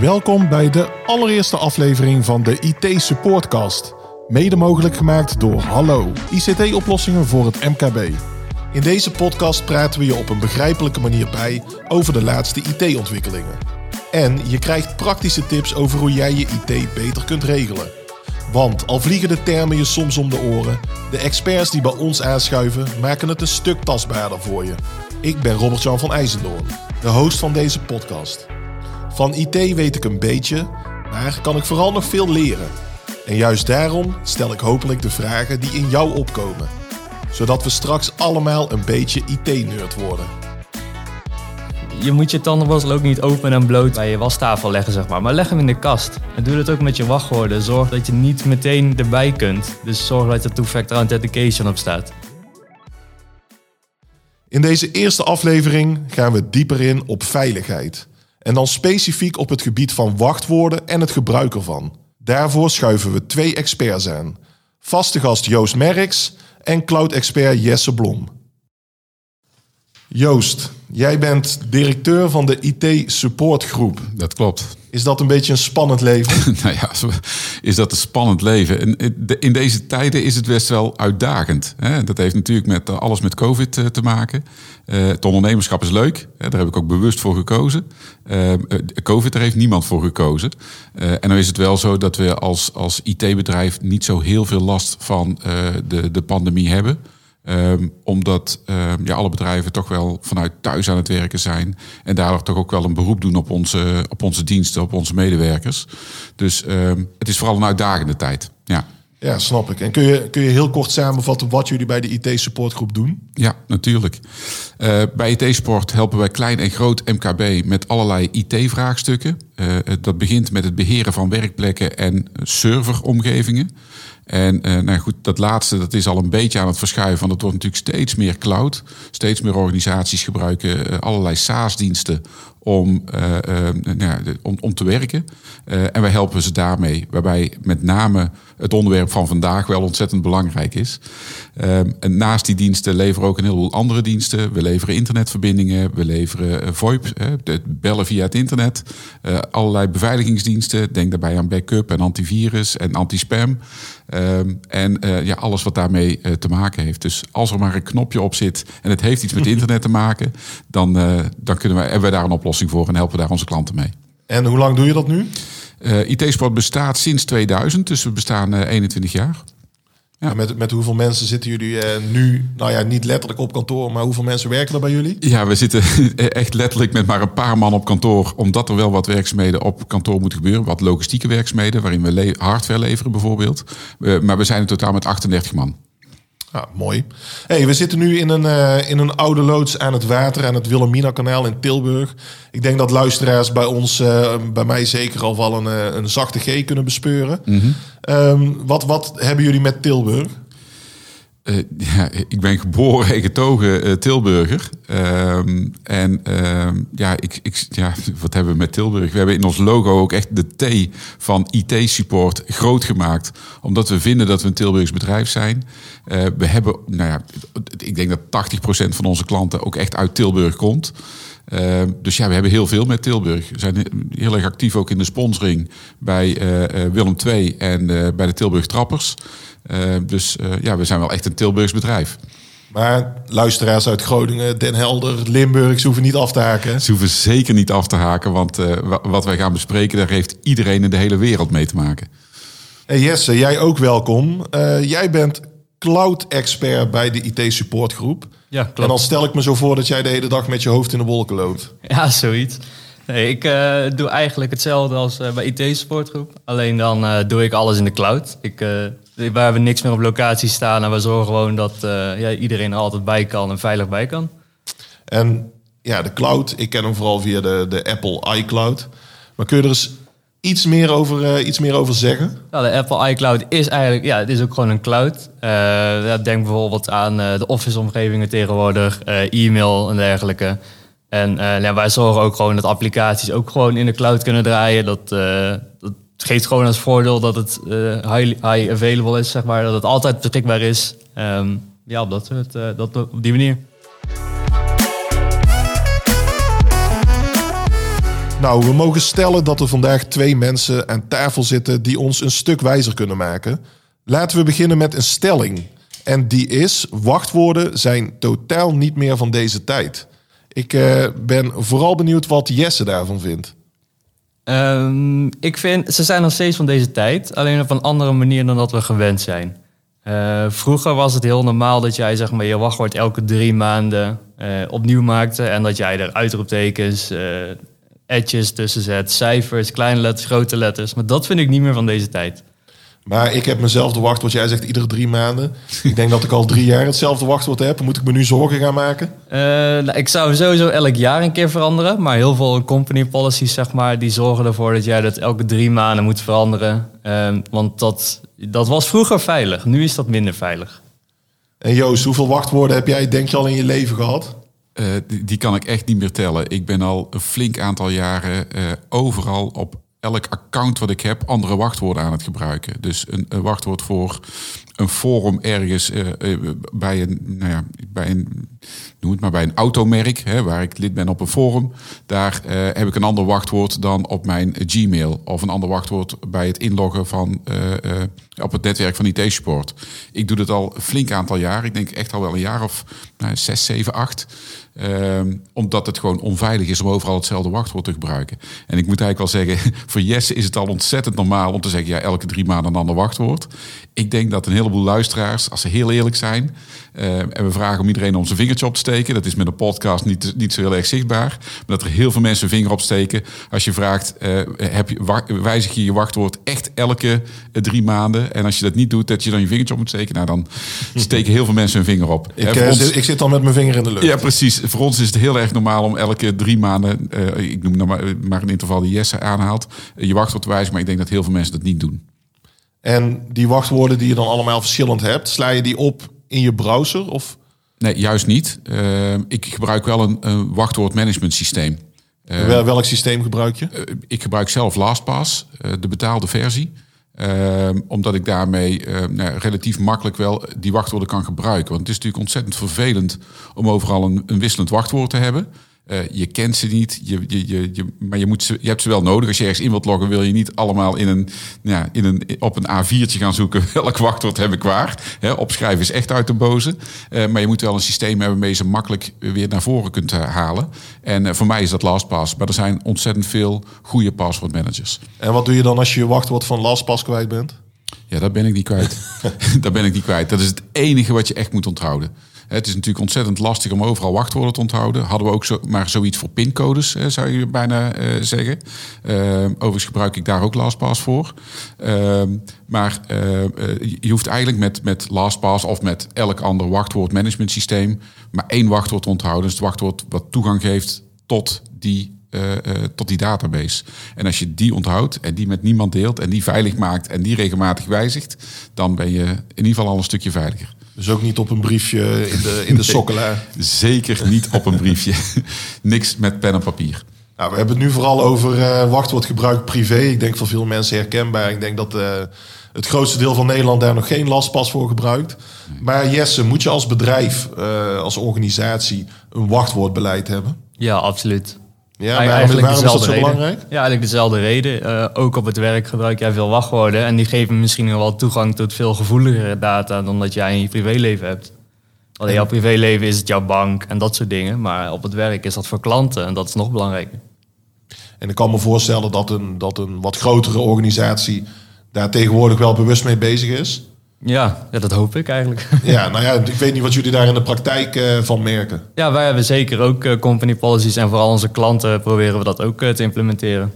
Welkom bij de allereerste aflevering van de IT Supportcast. Mede mogelijk gemaakt door Hallo, ICT-oplossingen voor het MKB. In deze podcast praten we je op een begrijpelijke manier bij over de laatste IT-ontwikkelingen. En je krijgt praktische tips over hoe jij je IT beter kunt regelen. Want al vliegen de termen je soms om de oren, de experts die bij ons aanschuiven maken het een stuk tastbaarder voor je. Ik ben Robert-Jan van IJzendoorn, de host van deze podcast. Van IT weet ik een beetje, maar kan ik vooral nog veel leren. En juist daarom stel ik hopelijk de vragen die in jou opkomen. Zodat we straks allemaal een beetje IT-nerd worden. Je moet je tandenborstel ook niet open en bloot bij je wastafel leggen, zeg maar. Maar leg hem in de kast. En doe dat ook met je wachtwoorden. Zorg dat je niet meteen erbij kunt. Dus zorg dat er two-factor authentication op staat. In deze eerste aflevering gaan we dieper in op veiligheid. En dan specifiek op het gebied van wachtwoorden en het gebruik ervan. Daarvoor schuiven we twee experts aan. Vaste gast Joost Merks en cloud-expert Jesse Blom. Joost, jij bent directeur van de IT Support Groep. Dat klopt. Is dat een beetje een spannend leven? nou ja, is dat een spannend leven? En in deze tijden is het best wel uitdagend. Dat heeft natuurlijk met eh, alles met COVID eh, te maken. Eh, het ondernemerschap is leuk. Daar heb ik ook bewust voor gekozen. COVID, daar heeft niemand voor gekozen. En dan is het wel zo dat we als, als IT-bedrijf niet zo heel veel last van de, de pandemie hebben. Ehm, omdat ehm, ja, alle bedrijven toch wel vanuit thuis aan het werken zijn. En daardoor toch ook wel een beroep doen op onze, op onze diensten, op onze medewerkers. Dus ehm, het is vooral een uitdagende tijd. Ja. Ja, snap ik. En kun je, kun je heel kort samenvatten wat jullie bij de IT-supportgroep doen? Ja, natuurlijk. Uh, bij IT-sport helpen wij klein en groot MKB met allerlei IT-vraagstukken. Uh, dat begint met het beheren van werkplekken en serveromgevingen. En uh, nou goed, dat laatste dat is al een beetje aan het verschuiven. Want het wordt natuurlijk steeds meer cloud. Steeds meer organisaties gebruiken allerlei SaaS-diensten om, nou, om, om te werken. en wij helpen ze daarmee. Waarbij met name het onderwerp van vandaag wel ontzettend belangrijk is. Ehm, en naast die diensten leveren we ook een heleboel andere diensten. We leveren internetverbindingen, we leveren VoIP, het bellen via het internet. allerlei beveiligingsdiensten. Denk daarbij aan backup en antivirus en antispam. Um, en uh, ja, alles wat daarmee te maken heeft. Dus als er maar een knopje op zit en het heeft iets met internet te maken, dan, dan kunnen we, hebben we daar een oplossing voor en helpen daar onze klanten mee. En hoe lang doe je dat nu? IT-sport bestaat sinds 2000, dus we bestaan 21 jaar. Ja. Met, met hoeveel mensen zitten jullie uh, nu, nou ja, niet letterlijk op kantoor, maar hoeveel mensen werken er bij jullie? Ja, we zitten echt letterlijk met maar een paar man op kantoor, omdat er wel wat werkzaamheden op kantoor moeten gebeuren. Wat logistieke werkzaamheden, waarin we le hardware leveren bijvoorbeeld. Uh, maar we zijn in totaal met 38 man. Ah, mooi. Hey, we zitten nu in een, uh, in een oude loods aan het water, aan het Wilhelmina-kanaal in Tilburg. Ik denk dat luisteraars bij ons, uh, bij mij zeker al wel een, uh, een zachte G kunnen bespeuren. Mm -hmm. um, wat, wat hebben jullie met Tilburg? Uh, ja, ik ben geboren en getogen uh, Tilburger. Um, en uh, ja, ik, ik, ja, wat hebben we met Tilburg? We hebben in ons logo ook echt de T van IT-support groot gemaakt. Omdat we vinden dat we een Tilburgs bedrijf zijn. Uh, we hebben, nou ja, ik denk dat 80% van onze klanten ook echt uit Tilburg komt. Uh, dus ja, we hebben heel veel met Tilburg. We zijn heel erg actief ook in de sponsoring bij Willem II en bij de Tilburg Trappers. Uh, dus uh, ja, we zijn wel echt een Tilburgs bedrijf. Maar luisteraars uit Groningen, Den Helder, Limburg, ze hoeven niet af te haken. Ze hoeven zeker niet af te haken, want uh, wat wij gaan bespreken, daar heeft iedereen in de hele wereld mee te maken. Hey Jesse, jij ook welkom. jij bent cloud-expert bij de IT-supportgroep. Ja, klopt. En dan stel ik me zo voor dat jij de hele dag met je hoofd in de wolken loopt. Ja, zoiets. Nee, ik uh, doe eigenlijk hetzelfde als uh, bij IT-supportgroep. Alleen dan uh, doe ik alles in de cloud. Ik, we hebben niks meer op locatie staan en we zorgen gewoon dat ja, iedereen er altijd bij kan en veilig bij kan. En ja, de cloud, ik ken hem vooral via de, de Apple iCloud. Maar kun je er eens iets meer over, iets meer over zeggen? Nou, de Apple iCloud is eigenlijk, ja, het is ook gewoon een cloud. denk bijvoorbeeld aan de Office-omgevingen tegenwoordig, e-mail en dergelijke. En ja, wij zorgen ook gewoon dat applicaties ook gewoon in de cloud kunnen draaien. Dat, dat geeft gewoon als voordeel dat het uh, high, available is, zeg maar. Dat het altijd beschikbaar is. Um, ja, op, dat soort, dat, op die manier. Nou, we mogen stellen dat er vandaag twee mensen aan tafel zitten die ons een stuk wijzer kunnen maken. Laten we beginnen met een stelling. En die is: wachtwoorden zijn totaal niet meer van deze tijd. Ik eh, ben vooral benieuwd wat Jesse daarvan vindt. Ehm, ik vind, ze zijn nog steeds van deze tijd, alleen op een andere manier dan dat we gewend zijn. Eh, vroeger was het heel normaal dat jij zeg maar, je wachtwoord elke drie maanden eh, opnieuw maakte. En dat jij er uitroeptekens, uh, etjes tussen zet, cijfers, kleine letters, grote letters. Maar dat vind ik niet meer van deze tijd. Maar ik heb mezelfde wachtwoord. Jij zegt iedere drie maanden. Ik denk dat ik al drie jaar hetzelfde wachtwoord heb. Moet ik me nu zorgen gaan maken? Uh, nou, ik zou sowieso elk jaar een keer veranderen. Maar heel veel company policies, zeg maar, die zorgen ervoor dat jij dat elke drie maanden moet veranderen. Uh, want dat, dat was vroeger veilig. Nu is dat minder veilig. En Joost, hoeveel wachtwoorden heb jij denk je al in je leven gehad? Uh, die, die, kan ik echt niet meer tellen. Ik ben al een flink aantal jaren overal op elk account wat ik heb andere wachtwoorden aan het gebruiken. Dus een, een wachtwoord voor een forum ergens uh, uh, bij een, nou ja, bij een, noem het maar bij een automerk, hè, waar ik lid ben op een forum. Daar uh, heb ik een ander wachtwoord dan op mijn Gmail. Of een ander wachtwoord bij het inloggen van op het netwerk van IT Support. Ik doe dat al een flink aantal jaar. Ik denk echt al wel een jaar of nou, zes, zeven, acht. Um, omdat het gewoon onveilig is om overal hetzelfde wachtwoord te gebruiken. En ik moet eigenlijk wel zeggen, voor Jesse is het al ontzettend normaal om te zeggen, ja, elke drie maanden een ander wachtwoord. Ik denk dat een heleboel luisteraars, als ze heel eerlijk zijn, uh, en we vragen om iedereen om zijn vingertje op te steken. Dat is met een podcast niet, niet zo heel erg zichtbaar. Maar dat er heel veel mensen vinger opsteken. Als je vraagt, uh, heb je, wijzig je je wachtwoord echt elke uh, drie maanden? En als je dat niet doet, dat je dan je vingertje op moet steken. Nou, dan steken heel veel mensen hun vinger op. Ik, ons... ik zit dan met mijn vinger in de lucht. Ja, precies. Voor ons is het heel erg normaal om elke drie maanden, ik noem nou maar, maar een interval die Jesse aanhaalt, je wachtwoord te wijzigen. Maar ik denk dat heel veel mensen dat niet doen. En die wachtwoorden die je dan allemaal verschillend hebt, sla je die op in je browser? Of? Nee, juist niet. Uh, ik gebruik wel een, een wachtwoordmanagement systeem. Uh, Wel, welk systeem gebruik je? Uh, ik gebruik zelf LastPass, de betaalde versie. Omdat ik daarmee nou, relatief makkelijk wel die wachtwoorden kan gebruiken. Want het is natuurlijk ontzettend vervelend om overal een, een wisselend wachtwoord te hebben. Uh, je kent ze niet, je, je, je, je, maar je, moet ze, je hebt ze wel nodig. Als je ergens in wilt loggen, wil je niet allemaal in een, ja, in een, op een A4'tje gaan zoeken welk wachtwoord heb ik waar. He, opschrijven is echt uit de boze. Uh, maar je moet wel een systeem hebben waarmee je ze makkelijk weer naar voren kunt uh, halen. En uh, voor mij is dat LastPass. Maar er zijn ontzettend veel goede passwordmanagers. En wat doe je dan als je je wachtwoord van LastPass kwijt bent? Ja, dat ben ik niet kwijt. dat ben ik niet kwijt. Dat is het enige wat je echt moet onthouden. Het is natuurlijk ontzettend lastig om overal wachtwoorden te onthouden. Hadden we ook zo, maar zoiets voor pincodes, zou je bijna uh, zeggen. Uh, overigens gebruik ik daar ook LastPass voor. Uh, maar uh, je hoeft eigenlijk met, met LastPass of met elk ander wachtwoordmanagement systeem maar één wachtwoord te onthouden. Dus het wachtwoord wat toegang geeft tot die tot die database. En als je die onthoudt en die met niemand deelt en die veilig maakt en die regelmatig wijzigt, dan ben je in ieder geval al een stukje veiliger. Dus ook niet op een briefje in de, in de sokkelaar? zeker niet op een briefje. Niks met pen en papier. Nou, we hebben het nu vooral over uh, wachtwoordgebruik privé. Ik denk voor veel mensen herkenbaar. Ik denk dat uh, het grootste deel van Nederland daar nog geen lastpas voor gebruikt. Maar Jesse, moet je als bedrijf, uh, als organisatie, een wachtwoordbeleid hebben? Ja, absoluut. Ja, maar eigenlijk waarom is dat zo reden. belangrijk? Ja, eigenlijk dezelfde reden. Uh, ook op het werk gebruik jij veel wachtwoorden. En die geven misschien wel toegang tot veel gevoeligere data dan dat jij in je privéleven hebt. Alleen jouw privéleven is het jouw bank en dat soort dingen. Maar op het werk is dat voor klanten en dat is nog belangrijker. En ik kan me voorstellen dat een, dat een wat grotere organisatie daar tegenwoordig wel bewust mee bezig is. Ja, ja, dat hoop ik eigenlijk. Ja, nou ja, ik weet niet wat jullie daar in de praktijk uh, van merken. Ja, wij hebben zeker ook uh, company policies en vooral onze klanten proberen we dat ook uh, te implementeren.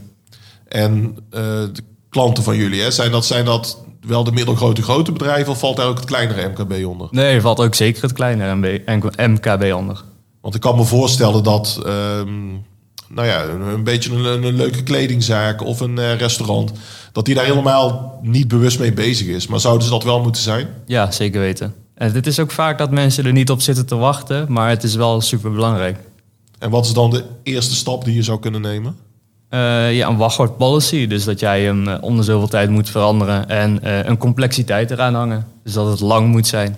En de klanten van jullie, hè, zijn, dat, zijn dat wel de middelgrote grote bedrijven of valt daar ook het kleinere MKB onder? Nee, er valt ook zeker het kleinere MKB onder. Want ik kan me voorstellen dat um, nou ja, een beetje een, een, leuke kledingzaak of een restaurant dat die daar helemaal niet bewust mee bezig is. Maar zouden ze dat wel moeten zijn? Ja, zeker weten. En het is ook vaak dat mensen er niet op zitten te wachten, maar het is wel super belangrijk. En wat is dan de eerste stap die je zou kunnen nemen? Uh, ja, een wachtwoord policy. Dus dat jij hem uh, om de zoveel tijd moet veranderen en uh, een complexiteit eraan hangen. Dus dat het lang moet zijn.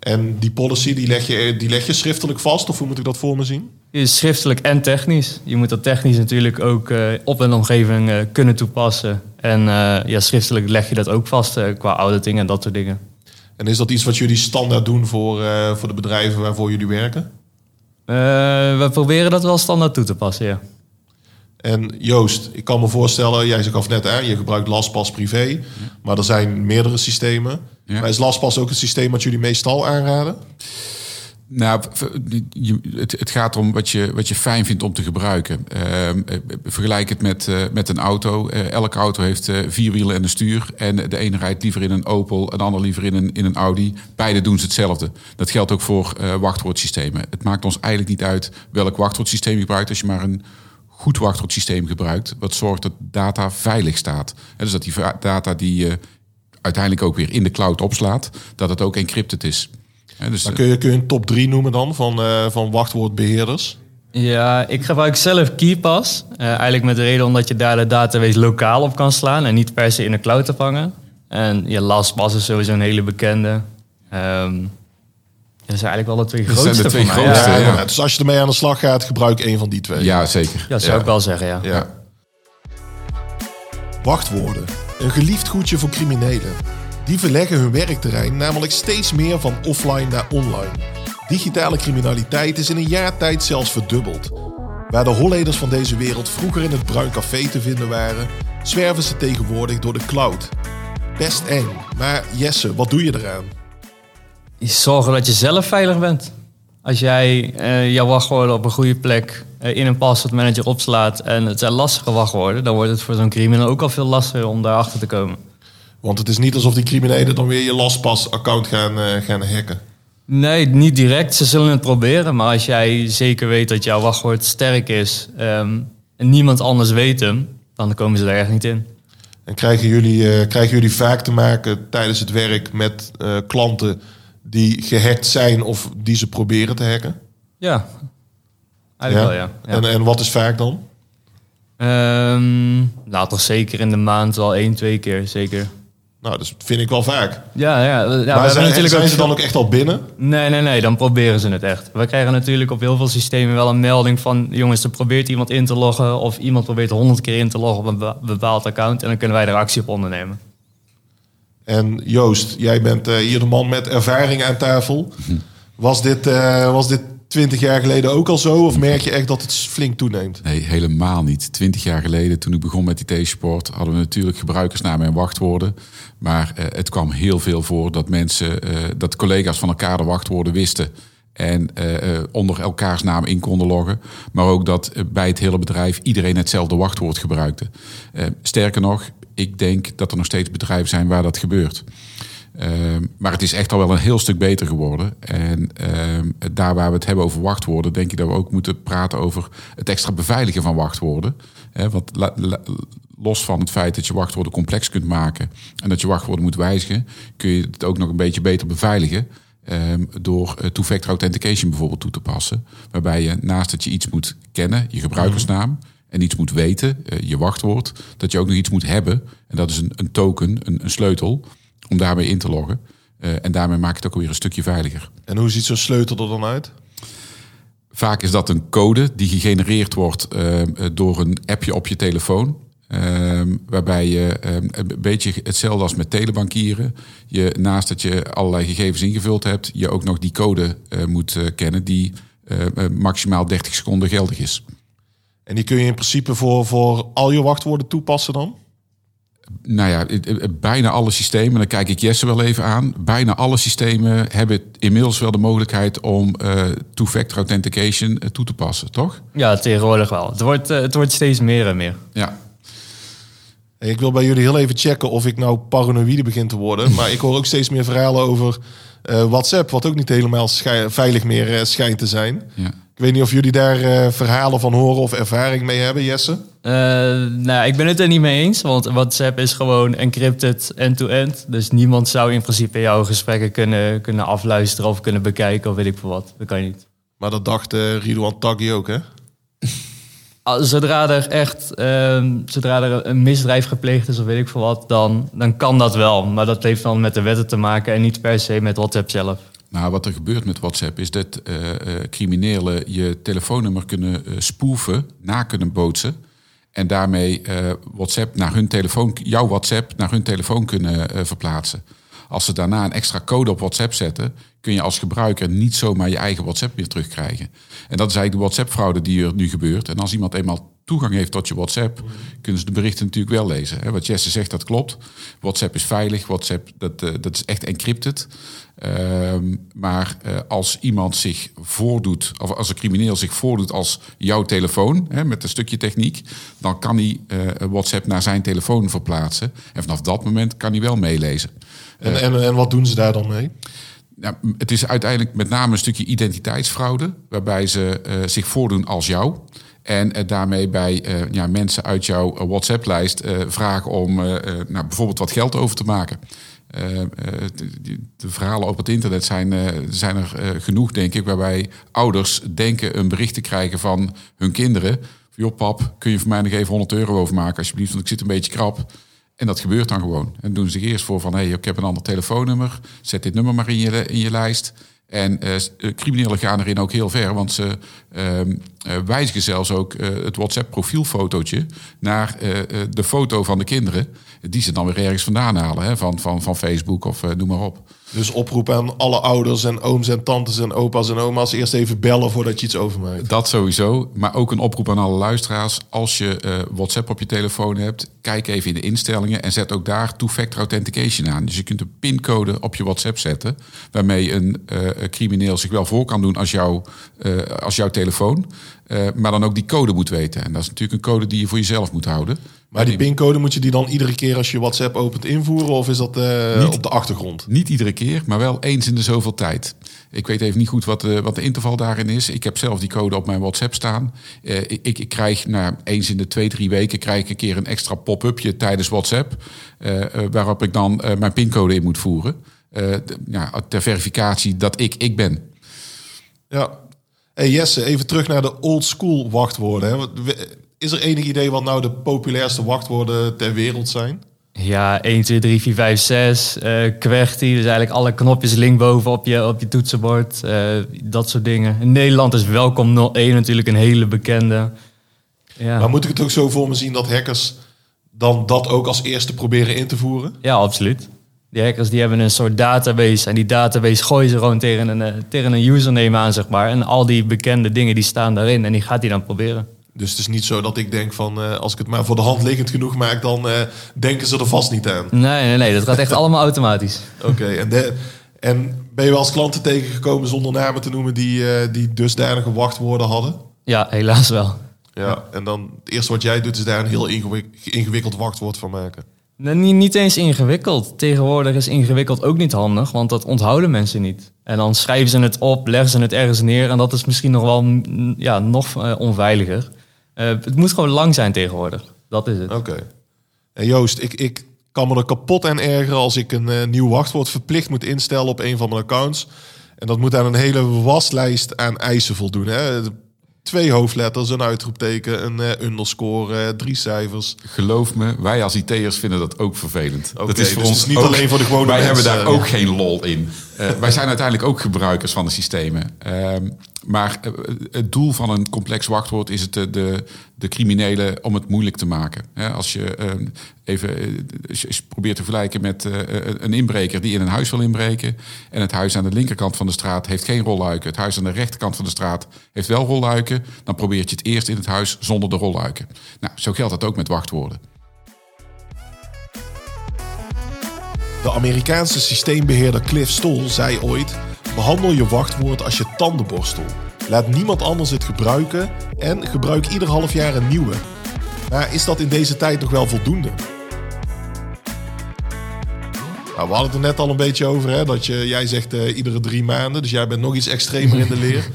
En die policy, die leg, je, die leg je schriftelijk vast of hoe moet ik dat voor me zien? Is schriftelijk en technisch. Je moet dat technisch natuurlijk ook eh, op een omgeving eh, kunnen toepassen. En eh, ja, schriftelijk leg je dat ook vast qua auditing en dat soort dingen. En is dat iets wat jullie standaard doen voor, eh, voor de bedrijven waarvoor jullie werken? Eh, we proberen dat wel standaard toe te passen, ja. En Joost, ik kan me voorstellen, jij gaf net aan, je gebruikt LastPass privé, maar er zijn meerdere systemen. Ja. Maar is LastPass ook een systeem wat jullie meestal aanraden? Nou, het, het gaat om wat je, wat je fijn vindt om te gebruiken. Ehm, eh, vergelijk het met, eh, met een auto. Eh, elke auto heeft vier wielen en een stuur. En de ene rijdt liever in een Opel, een ander liever in een, in een Audi. Beide doen ze hetzelfde. Dat geldt ook voor wachtwoordsystemen. Het maakt ons eigenlijk niet uit welk wachtwoordsysteem je gebruikt... als je maar een goed wachtwoordsysteem gebruikt... wat zorgt dat data veilig staat. Dus dat die data die je uiteindelijk ook weer in de cloud opslaat... dat het ook encrypted is. Dus, Dan eh, kun je, kun je een top 3 noemen dan van, eh, van wachtwoordbeheerders. Ja, ik gebruik zelf KeyPass. Eh, eigenlijk met de reden omdat je daar de database lokaal op kan slaan en niet per se in de cloud te vangen. En ja, LastPass is sowieso een hele bekende. Ehm dat zijn eigenlijk wel de twee Dat zijn de grootste twee grootste, Ja, ja. Ja, Dus als je ermee aan de slag gaat, gebruik één van die twee. Ja, zeker. ja, zou ik wel zeggen, ja. Ja. Wachtwoorden. Een geliefd goedje voor criminelen. Die verleggen hun werkterrein namelijk steeds meer van offline naar online. Digitale criminaliteit is in een jaar tijd zelfs verdubbeld. Waar de holleders van deze wereld vroeger in het bruin café te vinden waren, zwerven ze tegenwoordig door de cloud. Best eng, maar Jesse, wat doe je eraan? Zorgen dat je zelf veilig bent. Als jij eh, jouw wachtwoorden op een goede plek eh, in een password manager opslaat en het zijn lastige wachtwoorden, dan wordt het voor zo'n crimineel ook al veel lastiger om daarachter te komen. Want het is niet alsof die criminelen dan weer je LastPass-account gaan, eh, gaan hacken. Nee, niet direct. Ze zullen het proberen. Maar als jij zeker weet dat jouw wachtwoord sterk is ehm, en niemand anders weet hem, dan komen ze er echt niet in. En krijgen jullie, eh, krijgen jullie vaak te maken tijdens het werk met eh, klanten die gehackt zijn of die ze proberen te hacken? Ja, eigenlijk wel, ja. ja. En, en wat is vaak dan? Nou, toch zeker in de maand wel één, twee keer, zeker. Nou, dat vind ik wel vaak. Ja, ja. ja maar zijn, natuurlijk zijn ze dan ook echt al binnen? Nee, nee, nee, dan proberen ze het echt. We krijgen natuurlijk op heel veel systemen wel een melding van... jongens, er probeert iemand in te loggen... of iemand probeert honderd keer in te loggen op een be- bepaald account... en dan kunnen wij er actie op ondernemen. En Joost, jij bent eh, hier de man met ervaring aan tafel. Was dit, eh, was dit 20 jaar geleden ook al zo? Of merk je echt dat het flink toeneemt? Nee, helemaal niet. Twintig jaar geleden, toen ik begon met IT-support, hadden we natuurlijk gebruikersnamen en wachtwoorden. Maar eh, het kwam heel veel voor dat mensen, eh, dat collega's van elkaar de wachtwoorden wisten. En eh, onder elkaars naam in konden loggen. Maar ook dat bij het hele bedrijf iedereen hetzelfde wachtwoord gebruikte. Sterker nog, ik denk dat er nog steeds bedrijven zijn waar dat gebeurt. Ehm, maar het is echt al wel een heel stuk beter geworden. En ehm, daar waar we het hebben over wachtwoorden, denk ik dat we ook moeten praten over het extra beveiligen van wachtwoorden. Want la- la- los van het feit dat je wachtwoorden complex kunt maken en dat je wachtwoorden moet wijzigen, kun je het ook nog een beetje beter beveiligen. ehm, door eh, two-factor authentication bijvoorbeeld toe te passen. Waarbij je naast dat je iets moet kennen, je gebruikersnaam, en iets moet weten, eh, je wachtwoord, dat je ook nog iets moet hebben. En dat is een, een token, een, een sleutel, om daarmee in te loggen. Eh, en daarmee maak je het ook weer een stukje veiliger. En hoe ziet zo'n sleutel er dan uit? Vaak is dat een code die gegenereerd wordt eh, door een appje op je telefoon. Ehm, waarbij je ehm, een beetje hetzelfde als met telebankieren. Je, naast dat je allerlei gegevens ingevuld hebt, je ook nog die code eh, moet kennen die maximaal 30 seconden geldig is. En die kun je in principe voor, voor al je wachtwoorden toepassen dan? Nou ja, bijna alle systemen, dan kijk ik Jesse wel even aan. Bijna alle systemen hebben inmiddels wel de mogelijkheid om eh two-factor authentication eh, toe te passen, toch? Ja, tegenwoordig wel. Het wordt, eh, het wordt steeds meer en meer. Ja. Hey, Ik wil bij jullie heel even checken of ik nou paranoïde begin te worden. Maar ik hoor ook steeds meer verhalen over eh, WhatsApp, wat ook niet helemaal veilig meer schijnt te zijn. ja. Ik weet niet of jullie daar eh, verhalen van horen of ervaring mee hebben, Jesse. Eh, nou, ik ben het er niet mee eens, want WhatsApp is gewoon encrypted end-to-end. Dus niemand zou in principe jouw gesprekken kunnen, kunnen afluisteren of kunnen bekijken of weet ik veel wat. Dat kan je niet. Maar dat dacht eh Ridouan Taghi ook, hè? Zodra er echt ehm, zodra er een misdrijf gepleegd is of weet ik veel wat, dan, dan kan dat wel. Maar dat heeft dan met de wetten te maken en niet per se met WhatsApp zelf. Nou, wat er gebeurt met WhatsApp is dat uh, uh, criminelen je telefoonnummer kunnen uh, spoeven, na kunnen bootsen. En daarmee WhatsApp naar hun telefoon, jouw WhatsApp naar hun telefoon kunnen verplaatsen. Als ze daarna een extra code op WhatsApp zetten, kun je als gebruiker niet zomaar je eigen WhatsApp weer terugkrijgen. En dat is eigenlijk de WhatsApp-fraude die er nu gebeurt. En als iemand eenmaal toegang heeft tot je WhatsApp, kunnen ze de berichten natuurlijk wel lezen. Wat Jesse zegt, dat klopt. WhatsApp is veilig. WhatsApp, dat, uh, dat is echt encrypted. Uh, maar uh, als iemand zich voordoet, of als een crimineel zich voordoet als jouw telefoon, hè, met een stukje techniek, dan kan hij uh, WhatsApp naar zijn telefoon verplaatsen. En vanaf dat moment kan hij wel meelezen. En, en, en wat doen ze daar dan mee? Nou, het is uiteindelijk met name een stukje identiteitsfraude, waarbij ze zich voordoen als jou. En uh, daarmee bij uh, ja, mensen uit jouw uh, WhatsApp-lijst vragen om nou, bijvoorbeeld wat geld over te maken. De, de, verhalen op het internet zijn, zijn er genoeg, denk ik, waarbij ouders denken een bericht te krijgen van hun kinderen. Joh, pap, kun je voor mij nog even 100 euro overmaken, alsjeblieft, want ik zit een beetje krap. En dat gebeurt dan gewoon. En doen ze zich eerst voor van, hé, hey, ik heb een ander telefoonnummer, zet dit nummer maar in je, in je lijst. En uh, criminelen gaan erin ook heel ver, want ze uh, wijzigen zelfs ook het WhatsApp-profielfotootje naar de foto van de kinderen, die ze dan weer ergens vandaan halen, hè, van, van, van Facebook of noem maar op. Dus oproep aan alle ouders en ooms en tantes en opa's en oma's eerst even bellen voordat je iets overmaakt. Dat sowieso, maar ook een oproep aan alle luisteraars. Als je uh, WhatsApp op je telefoon hebt, kijk even in de instellingen en zet ook daar two-factor authentication aan. Dus je kunt een pincode op je WhatsApp zetten, waarmee een uh, crimineel zich wel voor kan doen als, jou, uh, als jouw telefoon. maar dan ook die code moet weten. En dat is natuurlijk een code die je voor jezelf moet houden. Maar die pincode moet je die dan iedere keer als je WhatsApp opent invoeren? Of is dat uh, niet, op de achtergrond? Niet iedere keer, maar wel eens in de zoveel tijd. Ik weet even niet goed wat de, wat de interval daarin is. Ik heb zelf die code op mijn WhatsApp staan. Uh, ik, ik, krijg nou, eens in de twee, drie weken krijg ik een keer een extra pop-upje tijdens WhatsApp. Uh, waarop ik dan mijn pincode in moet voeren. Ja, ter verificatie dat ik ik ben. Ja. Hey Jesse, even terug naar de old school wachtwoorden. Hè. Is er enig idee wat nou de populairste wachtwoorden ter wereld zijn? Ja, 1, 2, 3, 4, 5, 6. Uh, QWERTY, dus eigenlijk alle knopjes linkboven op je, op je toetsenbord. Uh, dat soort dingen. In Nederland is Welkom 01 natuurlijk een hele bekende. Ja. Maar moet ik het ook zo voor me zien dat hackers dan dat ook als eerste proberen in te voeren? Ja, absoluut. Die hackers die hebben een soort database en die database gooien ze gewoon tegen een, uh, tegen een username aan, zeg maar. En al die bekende dingen die staan daarin en die gaat hij dan proberen. Dus het is niet zo dat ik denk van uh, als ik het maar voor de hand liggend genoeg maak, dan uh, denken ze er vast niet aan. Nee, nee, nee, dat gaat echt allemaal automatisch. Oké, okay, en, de, en ben je wel als klanten tegengekomen zonder namen te noemen die, uh, die dusdanige wachtwoorden hadden? Ja, helaas wel. Ja, en dan het eerste wat jij doet is daar een heel ingewikkeld wachtwoord van maken. Nee, niet, eens ingewikkeld. Tegenwoordig is ingewikkeld ook niet handig, want dat onthouden mensen niet. En dan schrijven ze het op, leggen ze het ergens neer en dat is misschien nog wel ja, nog onveiliger. Uh, het moet gewoon lang zijn tegenwoordig. Dat is het. Oké. En Joost, ik, ik kan me er kapot aan ergeren als ik een nieuw wachtwoord verplicht moet instellen op een van mijn accounts. En dat moet aan een hele waslijst aan eisen voldoen. Hè? Twee hoofdletters, een uitroepteken, een uh, underscore, uh, drie cijfers. Geloof me, wij als IT'ers vinden dat ook vervelend. Okay, dat is voor dus ons niet ook, alleen voor de gewone Wij mensen. hebben daar ook geen lol in. Uh, wij zijn uiteindelijk ook gebruikers van de systemen. Maar het doel van een complex wachtwoord is het de, de, de criminelen om het moeilijk te maken. als je ehm, even probeert te vergelijken met een inbreker die in een huis wil inbreken. En het huis aan de linkerkant van de straat heeft geen rolluiken. Het huis aan de rechterkant van de straat heeft wel rolluiken. Dan probeer je het eerst in het huis zonder de rolluiken. Nou, zo geldt dat ook met wachtwoorden. De Amerikaanse systeembeheerder Cliff Stoll zei ooit: Behandel je wachtwoord als je tandenborstel. Laat niemand anders het gebruiken en gebruik ieder half jaar een nieuwe. Maar is dat in deze tijd nog wel voldoende? Nou, we hadden het er net al een beetje over, hè, dat je, jij zegt uh, iedere drie maanden, dus jij bent nog iets extremer in de leer.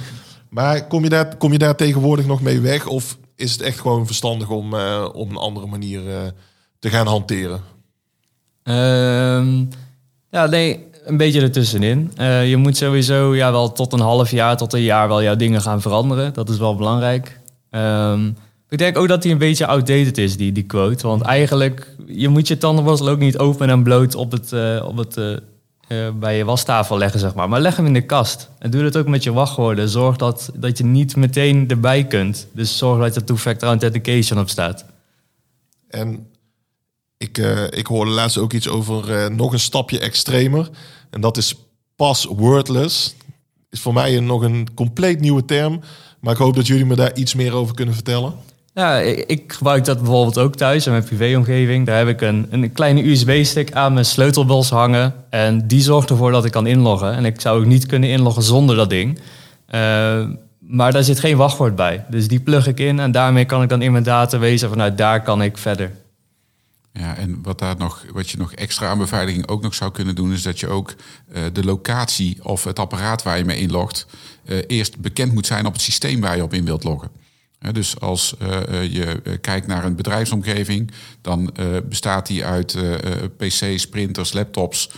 Maar kom je, daar, kom je daar tegenwoordig nog mee weg? Of is het echt gewoon verstandig om uh, op een andere manier uh, te gaan hanteren? Um, ja, nee, een beetje ertussenin. Uh, je moet sowieso ja, wel tot een half jaar, tot een jaar wel jouw dingen gaan veranderen. Dat is wel belangrijk. Um, ik denk ook dat die een beetje outdated is, die, die quote. Want eigenlijk, je moet je tandenborstel ook niet open en bloot op het, uh, op het eh, bij je wastafel leggen, zeg maar. Maar leg hem in de kast. En doe dat ook met je wachtwoorden. Zorg dat, dat je niet meteen erbij kunt. Dus zorg dat er two-factor authentication op staat. En ik, ik hoorde laatst ook iets over nog een stapje extremer. En dat is passwordless. Is voor mij een, nog een compleet nieuwe term. Maar ik hoop dat jullie me daar iets meer over kunnen vertellen. Ja, ik, ik gebruik dat bijvoorbeeld ook thuis in mijn privéomgeving. Daar heb ik een, een kleine USB-stick aan mijn sleutelbos hangen. En die zorgt ervoor dat ik kan inloggen. En ik zou ook niet kunnen inloggen zonder dat ding. Uh, maar daar zit geen wachtwoord bij. Dus die plug ik in en daarmee kan ik dan in mijn data vanuit daar kan ik verder. Ja, en wat, daar nog, wat je nog extra aan beveiliging ook nog zou kunnen doen, is dat je ook uh, de locatie of het apparaat waar je mee inlogt, uh, eerst bekend moet zijn op het systeem waar je op in wilt loggen. Dus als je kijkt naar een bedrijfsomgeving, dan bestaat die uit PC's, printers, laptops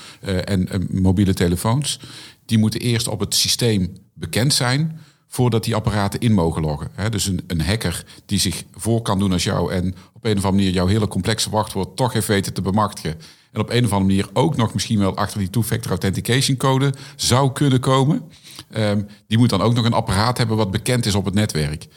en mobiele telefoons. Die moeten eerst op het systeem bekend zijn voordat die apparaten in mogen loggen. dus een, een, hacker die zich voor kan doen als jou en op een of andere manier jouw hele complexe wachtwoord toch heeft weten te bemachtigen. En op een of andere manier ook nog misschien wel achter die two-factor authentication code zou kunnen komen. Um, die moet dan ook nog een apparaat hebben wat bekend is op het netwerk.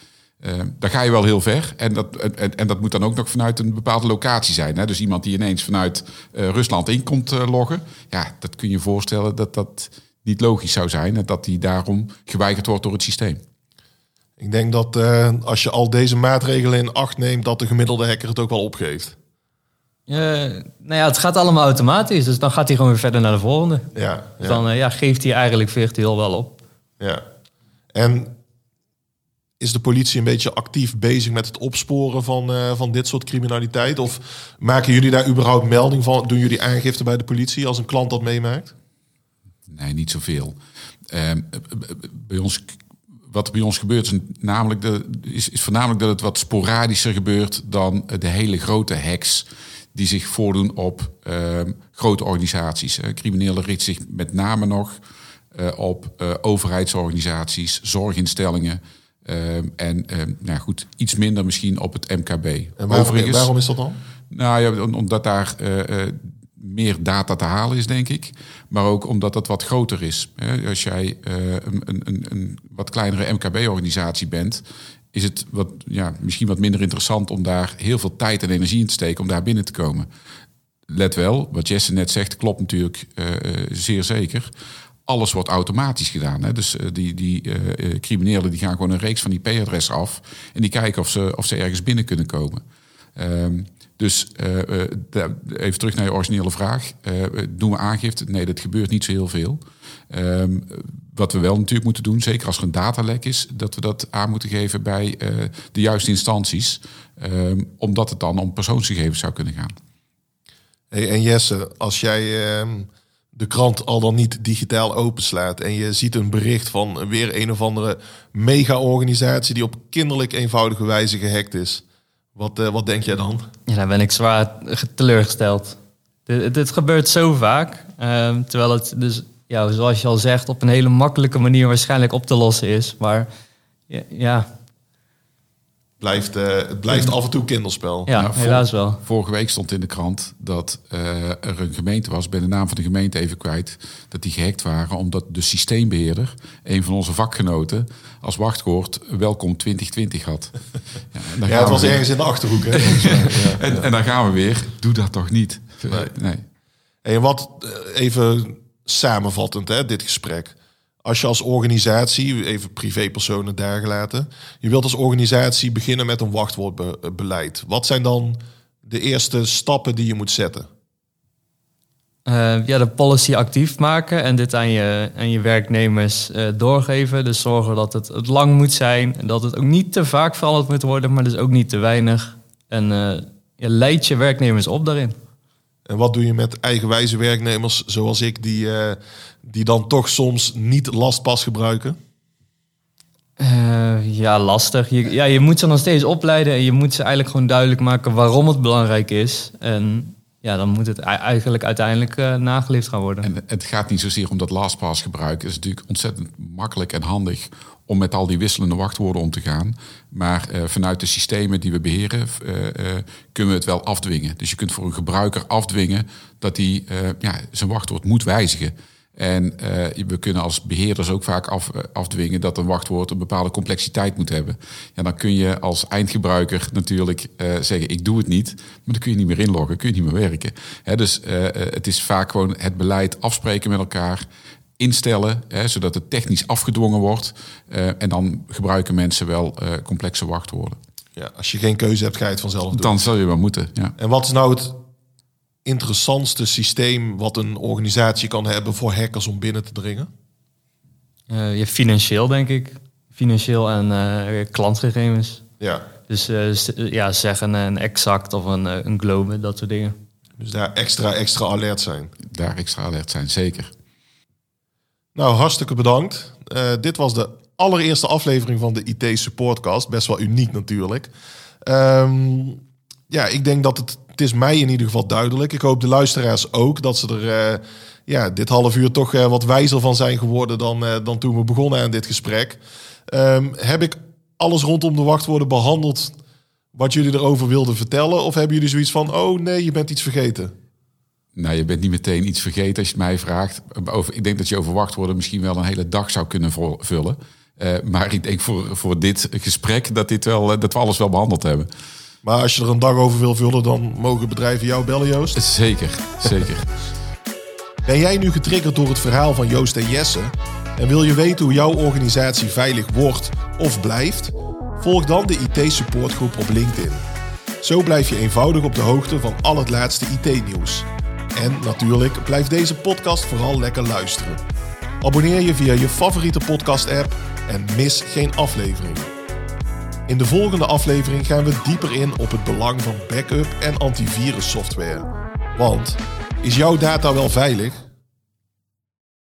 Um, daar ga je wel heel ver. En dat, en, dat moet dan ook nog vanuit een bepaalde locatie zijn. Hè? Dus iemand die ineens vanuit uh, Rusland in komt uh, loggen. Ja, dat kun je voorstellen dat dat niet logisch zou zijn. En dat die daarom geweigerd wordt door het systeem. Ik denk dat uh, als je al deze maatregelen in acht neemt, dat de gemiddelde hacker het ook wel opgeeft. Uh, nou ja, het gaat allemaal automatisch. Dus dan gaat hij gewoon weer verder naar de volgende. Ja, dus dan uh, ja, geeft hij eigenlijk virtueel wel op. Ja. En is de politie een beetje actief bezig met het opsporen van, uh, van dit soort criminaliteit? Of maken jullie daar überhaupt melding van? Doen jullie aangifte bij de politie als een klant dat meemaakt? Nee, niet zoveel. Uh, bij ons, wat bij ons gebeurt, is, namelijk de, is, is voornamelijk dat het wat sporadischer gebeurt dan de hele grote hacks die zich voordoen op uh, grote organisaties. Criminelen richten zich met name nog uh, op uh, overheidsorganisaties, zorginstellingen. Ehm, en nou goed, iets minder misschien op het MKB. En waarom, waarom is dat dan? Nou ja, omdat daar meer data te halen is, denk ik. Maar ook omdat het wat groter is. Als jij uh, een, een, een, wat kleinere MKB-organisatie bent, is het wat, ja, misschien wat minder interessant om daar heel veel tijd en energie in te steken om daar binnen te komen. Let wel, wat Jesse net zegt, klopt natuurlijk uh, zeer zeker. Alles wordt automatisch gedaan. Hè? Dus die, die criminelen die gaan gewoon een reeks van IP-adressen af en die kijken of ze, of ze ergens binnen kunnen komen. Um, dus uh, even terug naar je originele vraag. Uh, doen we aangifte? Nee, dat gebeurt niet zo heel veel. Um, wat we wel natuurlijk moeten doen, zeker als er een datalek is, dat we dat aan moeten geven bij de juiste instanties. Um, omdat het dan om persoonsgegevens zou kunnen gaan. Hey, en Jesse, als jij ehm, de krant al dan niet digitaal openslaat en je ziet een bericht van weer een of andere mega-organisatie die op kinderlijk eenvoudige wijze gehackt is wat, uh, wat denk jij dan? Ja, dan ben ik zwaar teleurgesteld. Dit, gebeurt zo vaak. Uh, terwijl het dus, ja, zoals je al zegt, op een hele makkelijke manier waarschijnlijk op te lossen is. Maar ja. Blijft, uh, het blijft af en toe kinderspel. Ja, nou, helaas vor, wel. Vorige week stond in de krant dat uh, er een gemeente was, ben de naam van de gemeente even kwijt, dat die gehackt waren omdat de systeembeheerder, een van onze vakgenoten, als wachtwoord welkom 2020 had. Ja, ja het was weer. ergens in de Achterhoek. Hè? ja, en, en, dan gaan we weer, doe dat toch niet. Nee. nee. En wat, even samenvattend, hè, dit gesprek. Als je als organisatie, even privépersonen daar gelaten, je wilt als organisatie beginnen met een wachtwoordbeleid. Wat zijn dan de eerste stappen die je moet zetten? Uh, ja, de policy actief maken en dit aan je, aan je werknemers uh, doorgeven. Dus zorgen dat het, het lang moet zijn en dat het ook niet te vaak veranderd moet worden, maar dus ook niet te weinig. En uh, ja, leid je werknemers op daarin. En wat doe je met eigenwijze werknemers zoals ik, die, die dan toch soms niet lastpas gebruiken? ja, lastig. Je, ja, je moet ze nog steeds opleiden en je moet ze eigenlijk gewoon duidelijk maken waarom het belangrijk is. En ja, dan moet het eigenlijk uiteindelijk uh, nageleefd gaan worden. En het gaat niet zozeer om dat LastPass gebruiken. Het is natuurlijk ontzettend makkelijk en handig om met al die wisselende wachtwoorden om te gaan. Maar uh, vanuit de systemen die we beheren, uh, kunnen we het wel afdwingen. Dus je kunt voor een gebruiker afdwingen dat hij ja, zijn wachtwoord moet wijzigen. En uh, we kunnen als beheerders ook vaak af, uh, afdwingen dat een wachtwoord een bepaalde complexiteit moet hebben. Ja, dan kun je als eindgebruiker natuurlijk uh, zeggen: ik doe het niet, maar dan kun je niet meer inloggen, kun je niet meer werken. Hè, dus het is vaak gewoon het beleid afspreken met elkaar, instellen, hè, zodat het technisch afgedwongen wordt. en dan gebruiken mensen wel complexe wachtwoorden. Ja, als je geen keuze hebt, ga je het vanzelf doen. Dan zal je wel moeten. Ja. En wat is nou het interessantste systeem wat een organisatie kan hebben voor hackers om binnen te dringen? Uh, je financieel, denk ik. Financieel en uh, klantgegevens. Ja. Dus uh, ja, zeggen een exact of een, een globe, dat soort dingen. Dus daar extra, extra alert zijn. Daar extra alert zijn, zeker. Nou, hartstikke bedankt. dit was de allereerste aflevering van de IT Supportcast. Best wel uniek natuurlijk. Um, ja, ik denk dat het het is mij in ieder geval duidelijk. Ik hoop de luisteraars ook dat ze er uh, ja, dit half uur toch uh, wat wijzer van zijn geworden dan, uh, dan toen we begonnen aan dit gesprek. Um, heb ik alles rondom de wachtwoorden behandeld wat jullie erover wilden vertellen? Of hebben jullie zoiets van, oh nee, je bent iets vergeten? Nou, je bent niet meteen iets vergeten als je het mij vraagt. Over, ik denk dat je over wachtwoorden misschien wel een hele dag zou kunnen vullen. maar ik denk voor, voor dit gesprek dat, dit wel, dat we alles wel behandeld hebben. Maar als je er een dag over wil vullen, dan mogen bedrijven jou bellen, Joost. Zeker, zeker. ben jij nu getriggerd door het verhaal van Joost en Jesse? En wil je weten hoe jouw organisatie veilig wordt of blijft? Volg dan de IT-supportgroep op LinkedIn. Zo blijf je eenvoudig op de hoogte van al het laatste IT-nieuws. En natuurlijk, blijf deze podcast vooral lekker luisteren. Abonneer je via je favoriete podcast-app en mis geen aflevering. In de volgende aflevering gaan we dieper in op het belang van backup en antivirussoftware. Want is jouw data wel veilig?